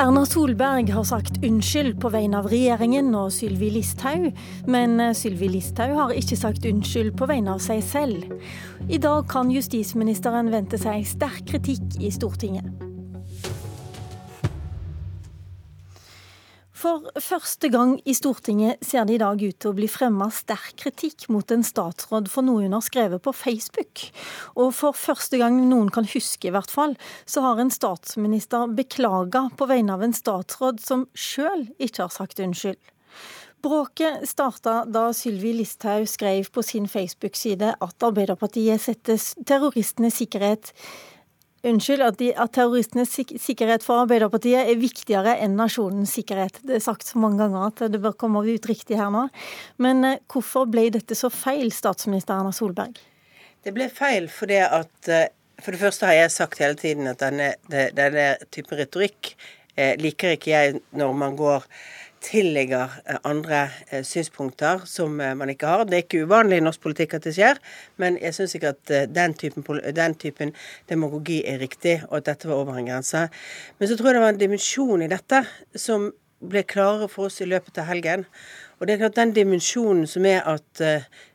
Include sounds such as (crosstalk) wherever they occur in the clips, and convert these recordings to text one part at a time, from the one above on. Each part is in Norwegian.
Erna Solberg har sagt unnskyld på vegne av regjeringen og Sylvi Listhaug, men Sylvi Listhaug har ikke sagt unnskyld på vegne av seg selv. I dag kan justisministeren vente seg sterk kritikk i Stortinget. For første gang i Stortinget ser det i dag ut til å bli fremma sterk kritikk mot en statsråd for noe hun har skrevet på Facebook. Og for første gang noen kan huske, i hvert fall, så har en statsminister beklaga på vegne av en statsråd som sjøl ikke har sagt unnskyld. Bråket starta da Sylvi Listhaug skrev på sin Facebook-side at Arbeiderpartiet setter terroristenes sikkerhet Unnskyld, at, de, at terroristenes sik sikkerhet for Arbeiderpartiet er viktigere enn nasjonens sikkerhet. Det er sagt så mange ganger at det bør komme ut riktig her nå. Men eh, hvorfor ble dette så feil, statsminister Erna Solberg? Det ble feil fordi at eh, For det første har jeg sagt hele tiden at denne, denne typen retorikk eh, liker ikke jeg når man går tillegger eh, andre eh, synspunkter som eh, man ikke har. Det er ikke uvanlig i norsk politikk at det skjer, men jeg syns ikke at den typen, den typen, demagogi er riktig, og at dette var over en grense. Men så tror jeg det var en dimensjon i dette som ble klarere for oss i løpet av helgen. Og det er klart den dimensjonen som er at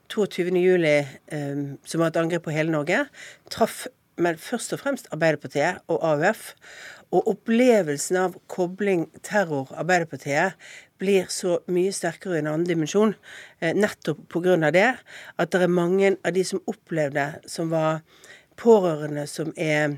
22.07, som var et angrep på hele Norge, traff men først og fremst Arbeiderpartiet og AUF. Og opplevelsen av kobling terror Arbeiderpartiet blir så mye sterkere i en annen dimensjon, eh, nettopp pga. det. At det er mange av de som opplevde, som var pårørende, som er,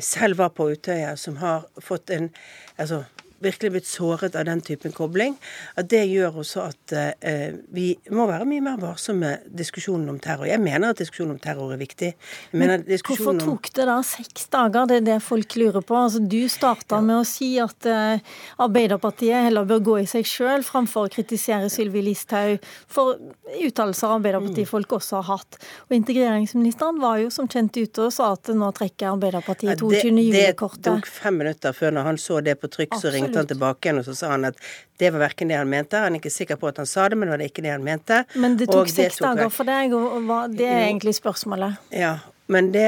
selv var på Utøya, som har fått en altså, virkelig blitt såret av den typen kobling, at det gjør også at eh, vi må være mye mer varsomme med diskusjonen om terror. Jeg mener at diskusjonen om terror er viktig. Men hvorfor tok det da seks dager? Det er det folk lurer på. Altså, du starta ja. med å si at eh, Arbeiderpartiet heller bør gå i seg sjøl framfor å kritisere Sylvi Listhaug for uttalelser Arbeiderpartifolk også har hatt. Og integreringsministeren var jo som kjent ute og sa at nå trekker Arbeiderpartiet 22. juli-kortet. Det tok fem minutter før når han så det på trykk, så ringte ringte han tilbake igjen og så sa han at det var verken det han mente. Han er ikke sikker på at han sa det, men det var det ikke det han mente. Men det tok seks dager for deg, og det er egentlig spørsmålet. Ja, men det,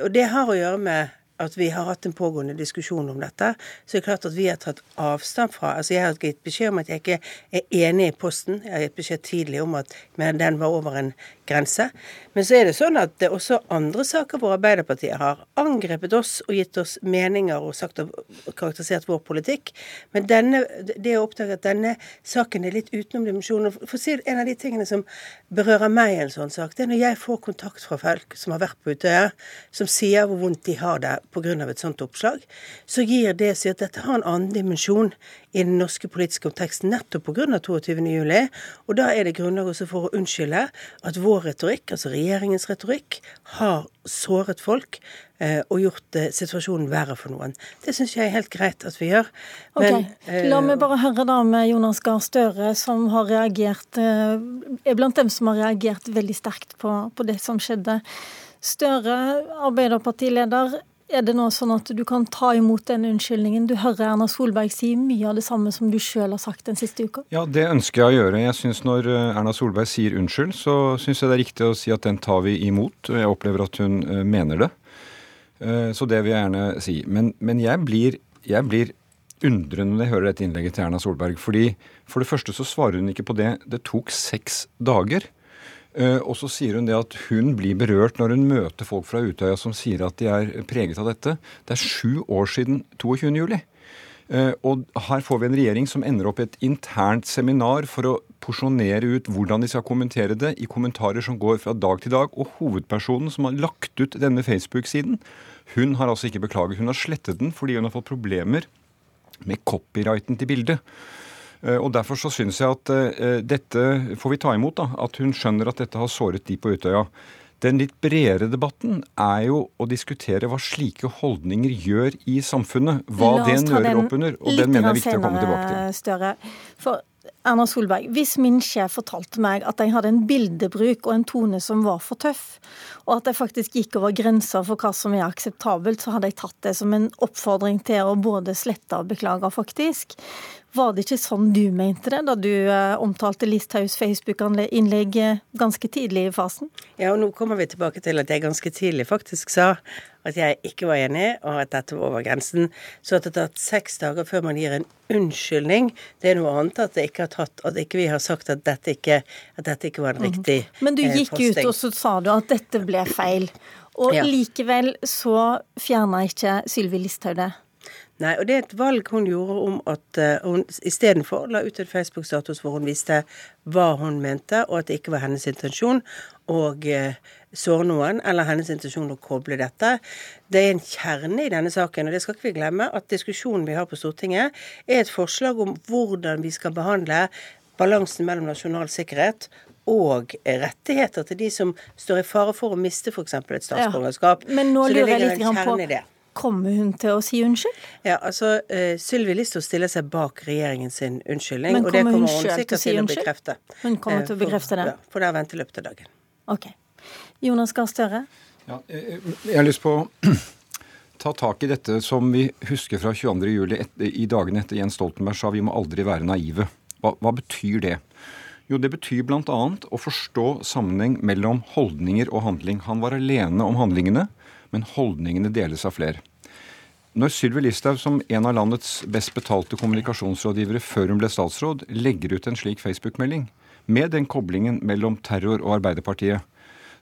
og det har å gjøre med at vi har hatt en pågående diskusjon om dette. Så er det klart at vi har tatt avstand fra altså Jeg har gitt beskjed om at jeg ikke er enig i Posten. Jeg har gitt beskjed tidlig om at den var over en grense. Men så er det sånn at det er også andre saker hvor Arbeiderpartiet har angrepet oss og gitt oss meninger og sagt og karakterisert vår politikk. Men denne, det å oppdage at denne saken er litt utenom dimensjonen For å si En av de tingene som berører meg i en sånn sak, det er når jeg får kontakt fra folk som har vært på Utøya, som sier hvor vondt de har det pga. et sånt oppslag, så gir det seg at dette har en annen dimensjon i den norske politiske konteksten nettopp pga. 22.07. Og da er det grunnlag også for å unnskylde at vår retorikk, altså regjeringens retorikk, har såret folk eh, og gjort eh, situasjonen verre for noen. Det syns jeg er helt greit at vi gjør. Men, okay. La meg bare høre da med Jonas Gahr Støre, som har reagert, eh, er blant dem som har reagert veldig sterkt på, på det som skjedde. Støre, Arbeiderpartileder, er det nå sånn at du kan ta imot den unnskyldningen? Du hører Erna Solberg si mye av det samme som du sjøl har sagt den siste uka. Ja, det ønsker jeg å gjøre. Jeg synes Når eh, Erna Solberg sier unnskyld, så syns jeg det er riktig å si at den tar vi imot. Jeg opplever at hun eh, mener det. Eh, så det vil jeg gjerne si. Men, men jeg, blir, jeg blir undrende når jeg hører dette innlegget til Erna Solberg. fordi For det første så svarer hun ikke på det. Det tok seks dager. Eh, og så sier hun det at hun blir berørt når hun møter folk fra Utøya som sier at de er preget av dette. Det er sju år siden 22. juli. Eh, og her får vi en regjering som ender opp i et internt seminar for å porsjonere ut hvordan de skal kommentere det, i kommentarer som går fra dag til dag. Og hovedpersonen som har lagt ut denne Facebook-siden, hun har altså ikke beklaget. Hun har slettet den fordi hun har fått problemer med copyrighten til bildet. Eh, og Derfor så syns jeg at eh, dette får vi ta imot. da, At hun skjønner at dette har såret de på Utøya. Den litt bredere debatten er jo å diskutere hva slike holdninger gjør i samfunnet. Hva det nører opp under. Og den mener jeg er viktig å komme tilbake til. Større. For Erna Solberg, hvis min sjef fortalte meg at jeg hadde en bildebruk og en tone som var for tøff, og at jeg faktisk gikk over grensa for hva som er akseptabelt, så hadde jeg tatt det som en oppfordring til å både slette og beklage, faktisk. Var det ikke sånn du mente det, da du eh, omtalte Listhaugs Facebook-innlegg eh, ganske tidlig i fasen? Ja, og nå kommer vi tilbake til at jeg ganske tidlig faktisk sa at jeg ikke var enig, og at dette var over grensen. Så at det tatt seks dager før man gir en unnskyldning, det er noe annet at, det ikke har tatt, at ikke vi har sagt at dette ikke, at dette ikke var en mhm. riktig mm. Men du eh, gikk eh, ut og så sa du at dette ble feil. Og ja. likevel så fjerna ikke Sylvi Listhaug det. Nei, og det er et valg hun gjorde om at uh, hun istedenfor la ut en Facebook-status hvor hun viste hva hun mente, og at det ikke var hennes intensjon og... uh, såre noen, eller hennes intensjon å koble dette. Det er en kjerne i denne saken, og det skal ikke vi glemme, at diskusjonen vi har på Stortinget, er et forslag om hvordan vi skal behandle balansen mellom nasjonal sikkerhet og rettigheter til de som står i fare for å miste f.eks. et statsborgerskap. Ja, men nå lurer jeg litt på Kommer hun til å si unnskyld? Ja, altså uh, Sylvi Listhaug stiller seg bak regjeringens unnskyldning. Men kommer hun, hun sjøl til å si unnskyld? Hun kommer til å bekrefte det? Ja, for det er ventet til dagen. Ok. Jonas Gahr Støre? Ja, jeg har lyst på å (clears throat) ta tak i dette som vi husker fra 22.07. i dagene etter Jens Stoltenberg sa vi må aldri være naive. Hva, hva betyr det? Jo, det betyr bl.a. å forstå sammenheng mellom holdninger og handling. Han var alene om handlingene men holdningene deles av flere. Når Sylvi Listhaug, som en av landets best betalte kommunikasjonsrådgivere før hun ble statsråd, legger ut en slik Facebook-melding, med den koblingen mellom terror og Arbeiderpartiet,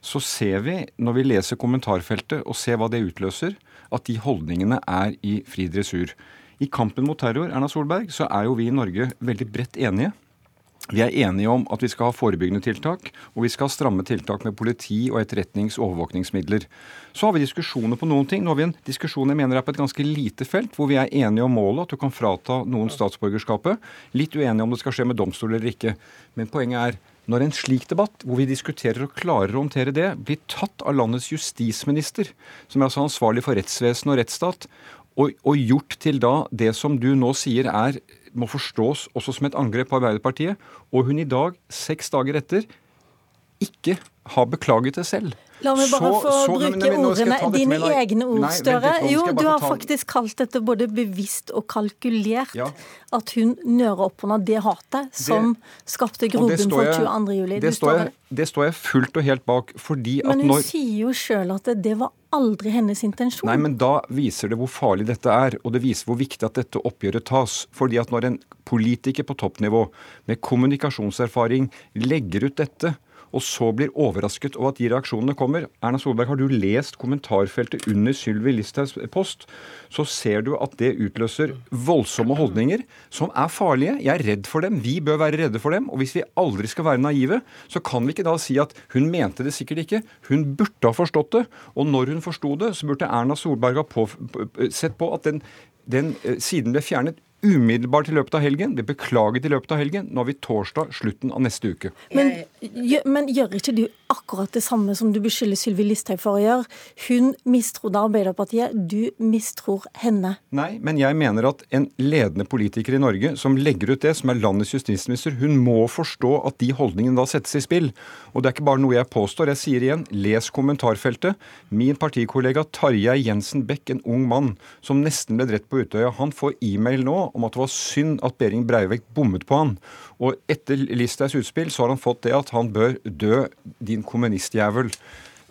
så ser vi, når vi leser kommentarfeltet og ser hva det utløser, at de holdningene er i fri dressur. I kampen mot terror, Erna Solberg, så er jo vi i Norge veldig bredt enige. Vi er enige om at vi skal ha forebyggende tiltak, og vi skal ha stramme tiltak med politi og etterretnings- og overvåkningsmidler. Så har vi diskusjoner på noen ting. Nå har vi en diskusjon jeg mener er på et ganske lite felt, hvor vi er enige om målet, at du kan frata noen statsborgerskapet. Litt uenige om det skal skje med domstol eller ikke. Men poenget er når en slik debatt, hvor vi diskuterer og klarer å håndtere det, blir tatt av landets justisminister, som er altså ansvarlig for rettsvesen og rettsstat, og, og gjort til da det som du nå sier er må forstås også som et angrep på Arbeiderpartiet, og hun i dag, seks dager etter, ikke har beklaget det selv. La meg bare få så, bruke men, men, ordene, dine egne ord, Støre. Jo, du har faktisk kalt dette både bevisst og kalkulert. Ja. At hun nører opp under det hatet som det, skapte grobunn for 22.07. Det, står jeg, det står jeg fullt og helt bak. fordi at Men hun når, sier jo sjøl at det, det var aldri hennes intensjon. Nei, men da viser det hvor farlig dette er, og det viser hvor viktig at dette oppgjøret tas. Fordi at når en politiker på toppnivå med kommunikasjonserfaring legger ut dette, og så blir overrasket over at de reaksjonene kommer. Erna Solberg, har du lest kommentarfeltet under Sylvi Listhaugs post, så ser du at det utløser voldsomme holdninger som er farlige. Jeg er redd for dem. Vi bør være redde for dem. Og hvis vi aldri skal være naive, så kan vi ikke da si at hun mente det sikkert ikke. Hun burde ha forstått det. Og når hun forsto det, så burde Erna Solberg ha på, sett på at den, den eh, siden ble fjernet umiddelbart i løpet av helgen. Vi beklaget i løpet av helgen. Nå har vi torsdag, slutten av neste uke. Men, men gjør ikke du akkurat det samme som du beskylder Sylvi Listhaug for å gjøre? Hun mistrodde Arbeiderpartiet, du mistror henne. Nei, men jeg mener at en ledende politiker i Norge som legger ut det, som er landets justisminister, hun må forstå at de holdningene da settes i spill. Og det er ikke bare noe jeg påstår. Jeg sier igjen, les kommentarfeltet. Min partikollega Tarjei Jensen Beck, en ung mann som nesten ble drept på Utøya, han får e-mail nå om at det var synd at Behring Breivik bommet på han. Og etter Listhaugs utspill så har han fått det at han bør dø, din kommunistjævel.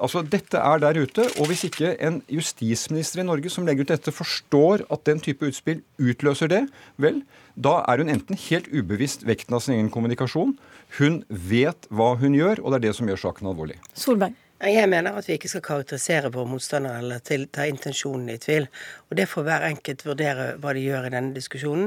Altså, Dette er der ute, og hvis ikke en justisminister i Norge som legger ut dette, forstår at den type utspill utløser det, vel, da er hun enten helt ubevisst vekten av sin egen kommunikasjon, hun vet hva hun gjør, og det er det som gjør saken alvorlig. Solberg. Jeg mener at vi ikke skal karakterisere våre motstandere eller til, ta intensjonen i tvil. Og det får hver enkelt vurdere hva de gjør i denne diskusjonen.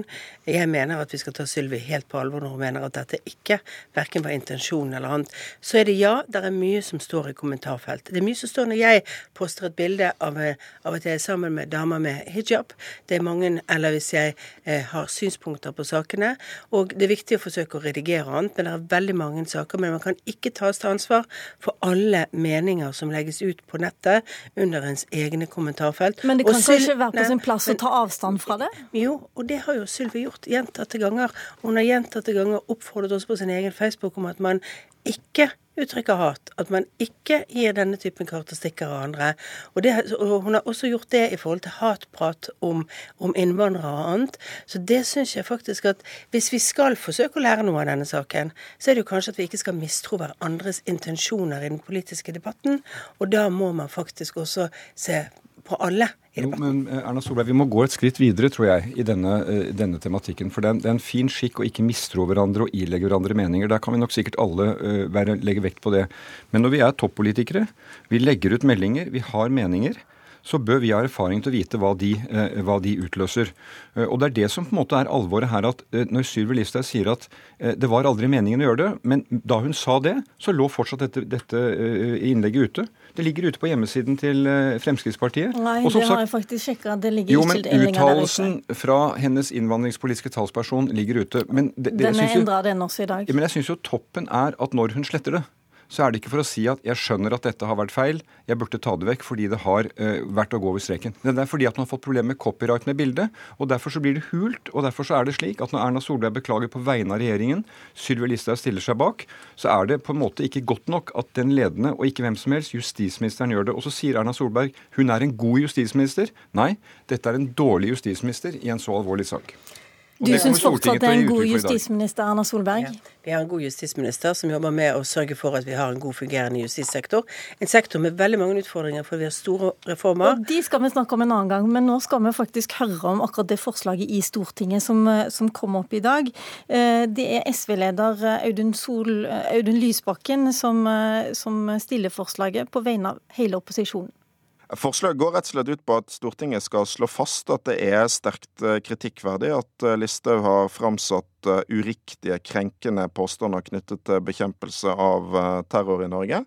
Jeg mener at vi skal ta Sylvi helt på alvor når hun mener at dette ikke verken var intensjonen eller annet. Så er det ja, det er mye som står i kommentarfeltet. Det er mye som står når jeg poster et bilde av, av at jeg er sammen med damer med hijab. Det er mange, eller hvis jeg eh, har synspunkter på sakene. Og det er viktig å forsøke å redigere annet, men det er veldig mange saker. Men man kan ikke tas til ansvar for alle meninger meninger som legges ut på nettet under ens egne kommentarfelt. Men det kan kanskje være på sin plass å ta avstand fra det? Jo, og det har jo Sylvi gjort gjentatte ganger. Hun har gjentatte ganger oppfordret oss på sin egen Facebook om at man ikke uttrykker hat. At man ikke gir denne typen karakteristikker av andre. Og, det, og, Hun har også gjort det i forhold til hatprat om, om innvandrere og annet. Så det syns jeg faktisk at hvis vi skal forsøke å lære noe av denne saken, så er det jo kanskje at vi ikke skal mistro hverandres intensjoner i den politiske debatten. Og da må man faktisk også se på alle. Jo, men eh, Erna Solberg, Vi må gå et skritt videre tror jeg, i denne, uh, denne tematikken. For det er, det er, en fin skikk å ikke mistro hverandre og ilegge hverandre meninger. Der kan vi nok sikkert alle uh, være, legge vekt på det. Men når vi er toppolitikere, vi legger ut meldinger, vi har meninger så bør vi ha erfaring til å vite hva de, eh, hva de, utløser. Eh, og Det er det som på en måte er alvoret her. at eh, Når Sylvi Listhaug sier at det var aldri meningen å gjøre det, men da hun sa det, så lå fortsatt dette, dette innlegget ute. Det ligger ute på hjemmesiden til Fremskrittspartiet. Nei, det har jeg faktisk sjekka. Det ligger jo, men Uttalelsen fra hennes innvandringspolitiske talsperson ligger ute. Men det, det, Den er endra den også i dag. Men jeg syns jo toppen er at når hun sletter det så er det ikke for å si at jeg skjønner at dette har vært feil, jeg burde ta det vekk fordi det har uh, vært å gå over streken. Det er fordi at man har fått problemer med copyright med bildet, og derfor så blir det hult. Og derfor så er det slik at når Erna Solberg beklager på vegne av regjeringen, Sylvi Listhaug stiller seg bak, så er det på en måte ikke godt nok at den ledende, og ikke hvem som helst, justisministeren gjør det. Og så sier Erna Solberg hun er en god justisminister. Nei, dette er en dårlig justisminister i en så alvorlig sak. Du syns fortsatt det er en god justisminister, Erna Solberg? Ja, vi har en god justisminister som jobber med å sørge for at vi har en god fungerende justissektor. En sektor med veldig mange utfordringer, for vi har store reformer. Og De skal vi snakke om en annen gang, men nå skal vi faktisk høre om akkurat det forslaget i Stortinget som, som kom opp i dag. Eh, det er SV-leder Audun, Audun Lysbakken som, som stiller forslaget på vegne av hele opposisjonen. Forslaget går rett og slett ut på at Stortinget skal slå fast at det er sterkt eh, kritikkverdig at eh, Listhaug har framsatt eh, uriktige, krenkende påstander knyttet til bekjempelse av terror i Norge.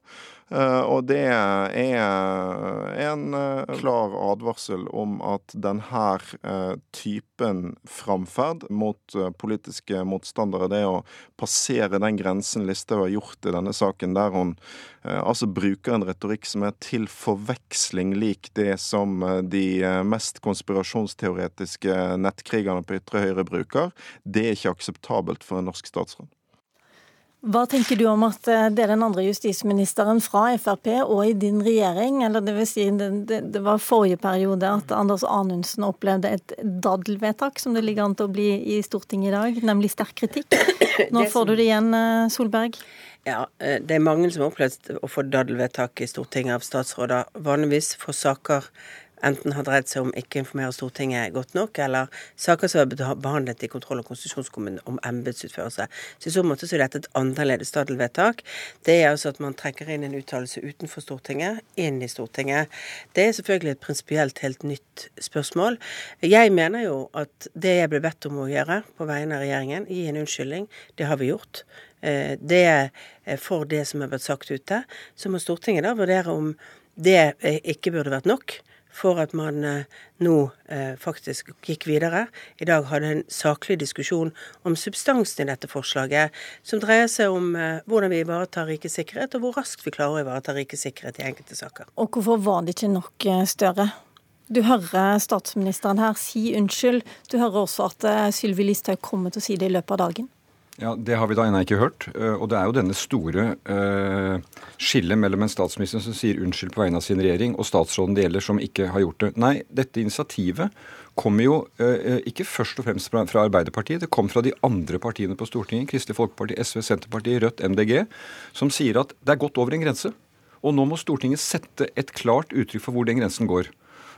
Eh, og det er en eh, klar advarsel om at denne eh, typen framferd mot politiske motstandere, det å passere den grensen Listhaug har gjort i denne saken, der hun altså bruker en retorikk som er til forveksling lik det som de mest konspirasjonsteoretiske nettkrigerne på ytre høyre bruker, det er ikke akseptabelt for en norsk statsråd. Hva tenker du om at eh, det er den andre justisministeren fra Frp og i din regjering, eller det vil si det, det var forrige periode at Anders Anundsen opplevde et daddelvedtak som det ligger an til å bli i Stortinget i dag, nemlig sterk kritikk. Nå får du det igjen, eh, Solberg. Ja, eh, det er mange som har opplevd å få daddelvedtak i Stortinget av statsråder. Vanligvis for saker enten har dreid seg om ikke informere Stortinget godt nok, eller saker som er behandlet i kontroll- og konstitusjonskommunen om embetsutførelse. Så I så måte så er dette et annerledes daddelvedtak. Det er altså at man trekker inn en uttalelse utenfor Stortinget, inn i Stortinget. Det er selvfølgelig et prinsipielt helt nytt spørsmål. Jeg mener jo at det jeg ble bedt om å gjøre på vegne av regjeringen, gi en unnskyldning, det har vi gjort. Eh, det er for det som har vært sagt ute. Så må Stortinget da vurdere om det ikke burde vært nok for at man eh, nå eh, faktisk gikk videre. I dag hadde en saklig diskusjon om substansen i dette forslaget, som dreier seg om eh, hvordan vi ivaretar rikets sikkerhet, og hvor raskt vi klarer å ivareta rikets sikkerhet i enkelte saker. Og hvorfor var det ikke nok Støre? Du hører statsministeren her si unnskyld. Du hører også at Sylvi Listhaug kommer til å si det i løpet av dagen. Ja, Det har vi da ennå ikke hørt. Eh, og det er jo denne store uh, skillet mellom en statsminister som sier unnskyld på vegne av sin regjering, og statsråden det gjelder som ikke har gjort det. Nei, dette initiativet kommer jo uh, ikke først og fremst fra, fra, Arbeiderpartiet, det kom fra de andre partiene på Stortinget, Kristelig Folkeparti, SV, Senterpartiet, Rødt, MDG, som sier at det er gått over en grense. Og nå må Stortinget sette et klart uttrykk for hvor den grensen går.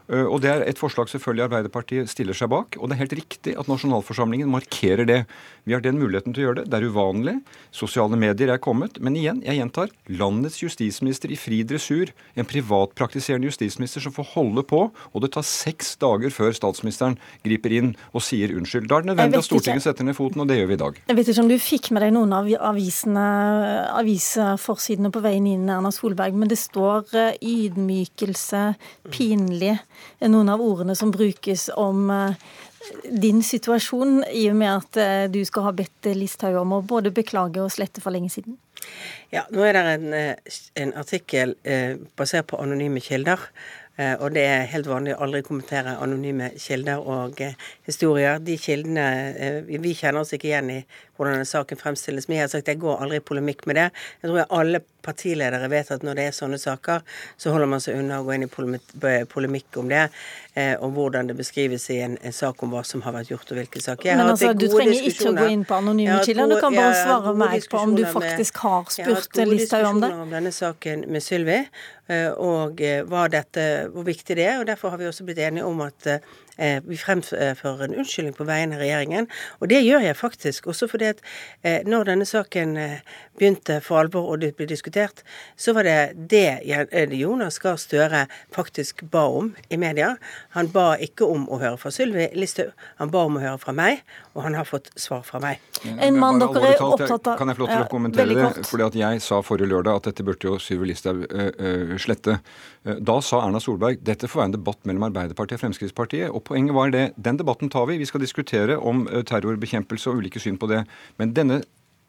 Eh, og Det er et forslag selvfølgelig Arbeiderpartiet stiller seg bak. Og det er helt riktig at nasjonalforsamlingen markerer det. Vi har den muligheten til å gjøre det. Det er uvanlig. Sosiale medier er kommet. Men igjen, jeg gjentar. Landets justisminister i fri dressur, en privatpraktiserende justisminister som får holde på, og det tar seks dager før statsministeren griper inn og sier unnskyld. Da er det nødvendig at Stortinget setter ned foten, og det gjør vi i dag. Jeg vet ikke om du fikk med deg noen av avisene, avisforsidene på veien inn, Erna Solberg, men det står eh, ydmykelse, pinlig noen av ordene som brukes om eh, din situasjon, i og med at eh, du skal ha bedt Listhaug om å både beklage og slette for lenge siden? Ja, nå er det en, en artikkel eh, basert på anonyme kilder. Eh, og det er helt vanlig å aldri kommentere anonyme kilder og eh, historier. De kildene eh, Vi kjenner oss ikke igjen i hvordan saken fremstilles. Men jeg har sagt jeg går aldri i polemikk med det. Jeg tror jeg alle partiledere vet at når det er sånne saker, så holder man seg unna å gå inn i polemikk om det, eh, om hvordan det beskrives i en, en, sak om hva som har vært gjort og hvilke saker. Men altså, Du trenger ikke å gå inn på anonyme kilder, du kan bare svare meg på om du faktisk har spurt Listhaug om det. Jeg har hatt gode diskusjoner om denne saken med Sylvi, eh, og eh, dette, hvor viktig det er. og Derfor har vi også blitt enige om at eh, vi fremfører en unnskyldning på vegne av regjeringen. Og det gjør jeg faktisk, også fordi at når denne saken begynte for alvor og det ble diskutert, så var det det eh, Jonas Gahr Støre faktisk ba om i media. Han ba ikke om å høre fra Sylvi Listhaug, han ba om å høre fra meg, og han har fått svar fra meg. En mann dere er opptatt av Kan jeg få lov til å kommentere det? Fordi at Jeg sa forrige lørdag at dette burde jo Sylvi Listhaug uh, uh, slette. Da sa Erna Solberg dette får være en debatt mellom Arbeiderpartiet og Fremskrittspartiet. og Poenget var det, den debatten tar vi. Vi skal diskutere om terrorbekjempelse og ulike syn på det. Men denne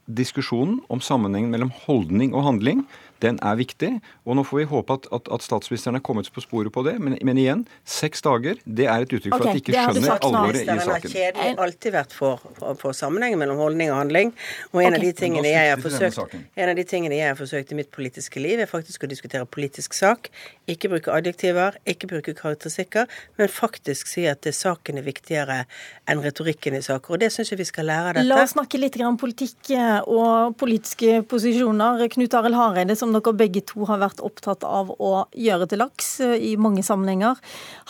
diskusjonen om sammenhengen mellom holdning og handling den er viktig. Og nå får vi håpe at, at, at statsministeren er kommet på sporet på det. Men, men, igjen, seks dager det er et uttrykk for okay, at de ikke skjønner alvoret i saken. Det har alltid vært for, for, for, sammenhengen mellom holdning og handling. Og en, okay. av de tingene jeg har forsøkt, en av de tingene jeg har forsøkt i mitt politiske liv, er faktisk å diskutere politisk sak. Ikke bruke adjektiver, ikke bruke karakteristikker, men faktisk si at det saken er viktigere enn retorikken i saker. Og det syns jeg vi skal lære av dette. La oss snakke litt om politikk eh, og politiske posisjoner. Knut Arild Hareide, som som dere begge to har vært opptatt av å gjøre til laks eh, i mange sammenhenger.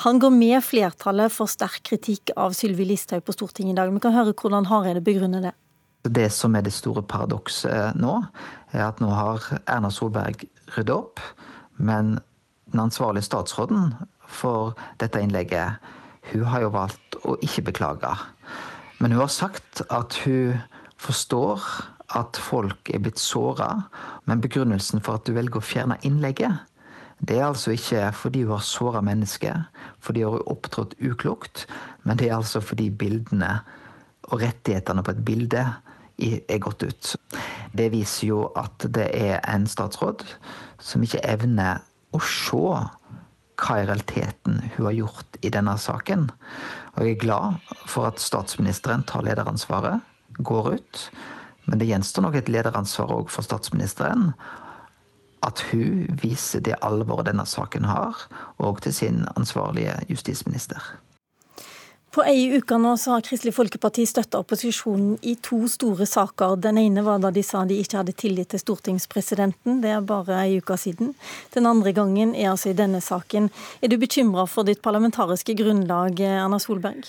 Han går med flertallet for sterk kritikk av Sylvi Listhaug på Stortinget i dag. Vi kan høre hvordan Hareide begrunner det. Det som er det store paradokset nå, er at nå har Erna Solberg ryddet opp, men den ansvarlige statsråden for dette innlegget, hun har jo valgt å ikke beklage. Men hun har sagt at hun forstår at folk er blitt såra, men begrunnelsen for at du velger å fjerne innlegget, det er altså ikke fordi hun har såra mennesker, fordi hun har opptrådt uklokt, men det er altså fordi bildene og rettighetene på et bilde er gått ut. Det viser jo at det er en statsråd som ikke evner å se hva i realiteten hun har gjort i denne saken. Og jeg er glad for at statsministeren tar lederansvaret, går ut men det gjenstår nok et lederansvar òg for statsministeren. At hun viser det alvoret denne saken har, og til sin ansvarlige justisminister. På ei uke nå så har Kristelig Folkeparti støtta opposisjonen i to store saker. Den ene var da de sa de ikke hadde tillit til stortingspresidenten. Det er bare ei uke siden. Den andre gangen er altså i denne saken. Er du bekymra for ditt parlamentariske grunnlag, Erna Solberg?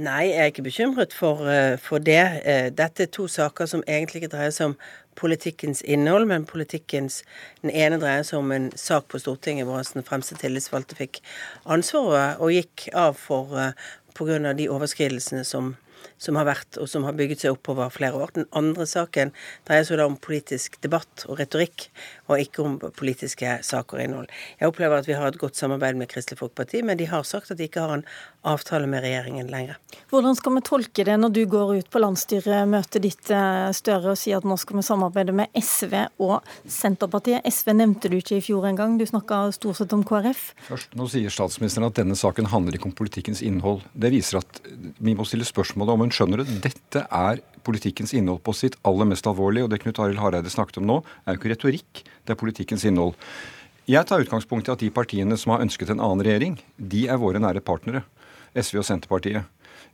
Nei, jeg er ikke bekymret for, eh, for, det. Eh, dette er to saker som egentlig ikke dreier seg om politikkens innhold, men politikkens Den ene dreier seg om en sak på Stortinget hvor den fremste tillitsvalgte fikk ansvaret og gikk av for uh, pga. de overskridelsene som som har vært, og som har bygget seg opp over flere år. Den andre saken dreier seg da om politisk debatt og retorikk, og ikke om politiske saker og innhold. Jeg opplever at vi har et godt samarbeid med Kristelig Folkeparti, men de har sagt at de ikke har en avtale med regjeringen lenger. Hvordan skal vi tolke det når du går ut på landsstyremøtet ditt, eh, Støre, og sier at nå skal vi samarbeide med SV og Senterpartiet? SV nevnte du ikke i fjor engang, du snakka stort sett om KrF. Først, Nå sier statsministeren at denne saken handler ikke om politikkens innhold. Det viser at vi må stille spørsmål om hun skjønner du, Dette er politikkens innhold på sitt aller mest alvorlige. Og det Knut Arild Hareide snakket om nå, er jo ikke retorikk, det er politikkens innhold. Jeg tar utgangspunkt i at de partiene som har ønsket en annen regjering, de er våre nære partnere. SV og Senterpartiet.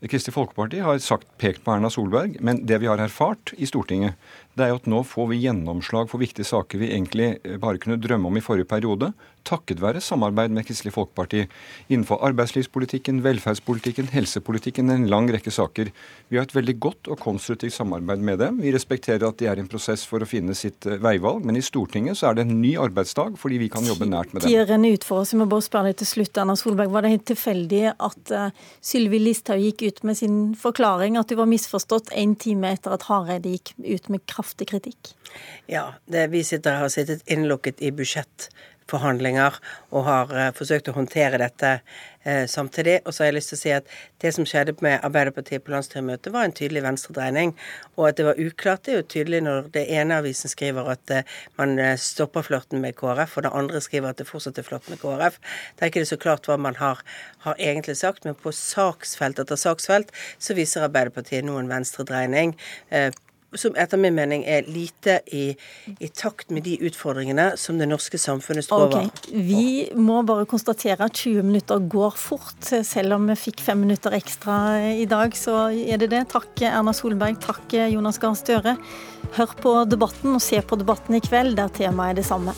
Kristelig Folkeparti har sagt, pekt på Erna Solberg, men det vi har erfart i Stortinget, det er jo at nå får vi gjennomslag for viktige saker vi egentlig bare kunne drømme om i forrige periode, takket være samarbeid med Kristelig Folkeparti innenfor arbeidslivspolitikken, velferdspolitikken, helsepolitikken, en lang rekke saker. Vi har et veldig godt og konstruktivt samarbeid med dem. Vi respekterer at de er i en prosess for å finne sitt eh, veivalg, men i Stortinget så er det en ny arbeidsdag fordi vi kan jobbe nært med dem. Tida renner ut for oss. Jeg må bare spørre deg til slutt, Erna Solberg. Var det helt tilfeldig at uh, Sylvi Listhaug gikk ut med sin forklaring, at du var misforstått en time etter at Hareide gikk ut med kraftig kritikk? Ja, det, vi sitter, har sittet innlukket i budsjett forhandlinger og har uh, forsøkt å håndtere dette uh, samtidig. Og så har jeg lyst til å si at det som skjedde med Arbeiderpartiet på landsstyremøtet, var en tydelig venstredreining. Og at det var uklart, det er jo tydelig når det ene avisen skriver at uh, man stopper flørten med KrF, og det andre skriver at det fortsetter flørt med KrF. Det er ikke det så klart hva man har, har egentlig sagt, men på saksfelt etter saksfelt så viser Arbeiderpartiet nå en venstredreining som etter min mening er lite i, i, takt med de utfordringene som det norske samfunnet står okay. over. Vi må bare konstatere at 20 minutter går fort. Selv om vi fikk fem minutter ekstra i dag, så er det det. Takk Erna Solberg, takk Jonas Gahr Støre. Hør på debatten og se på debatten i kveld, der temaet er det samme.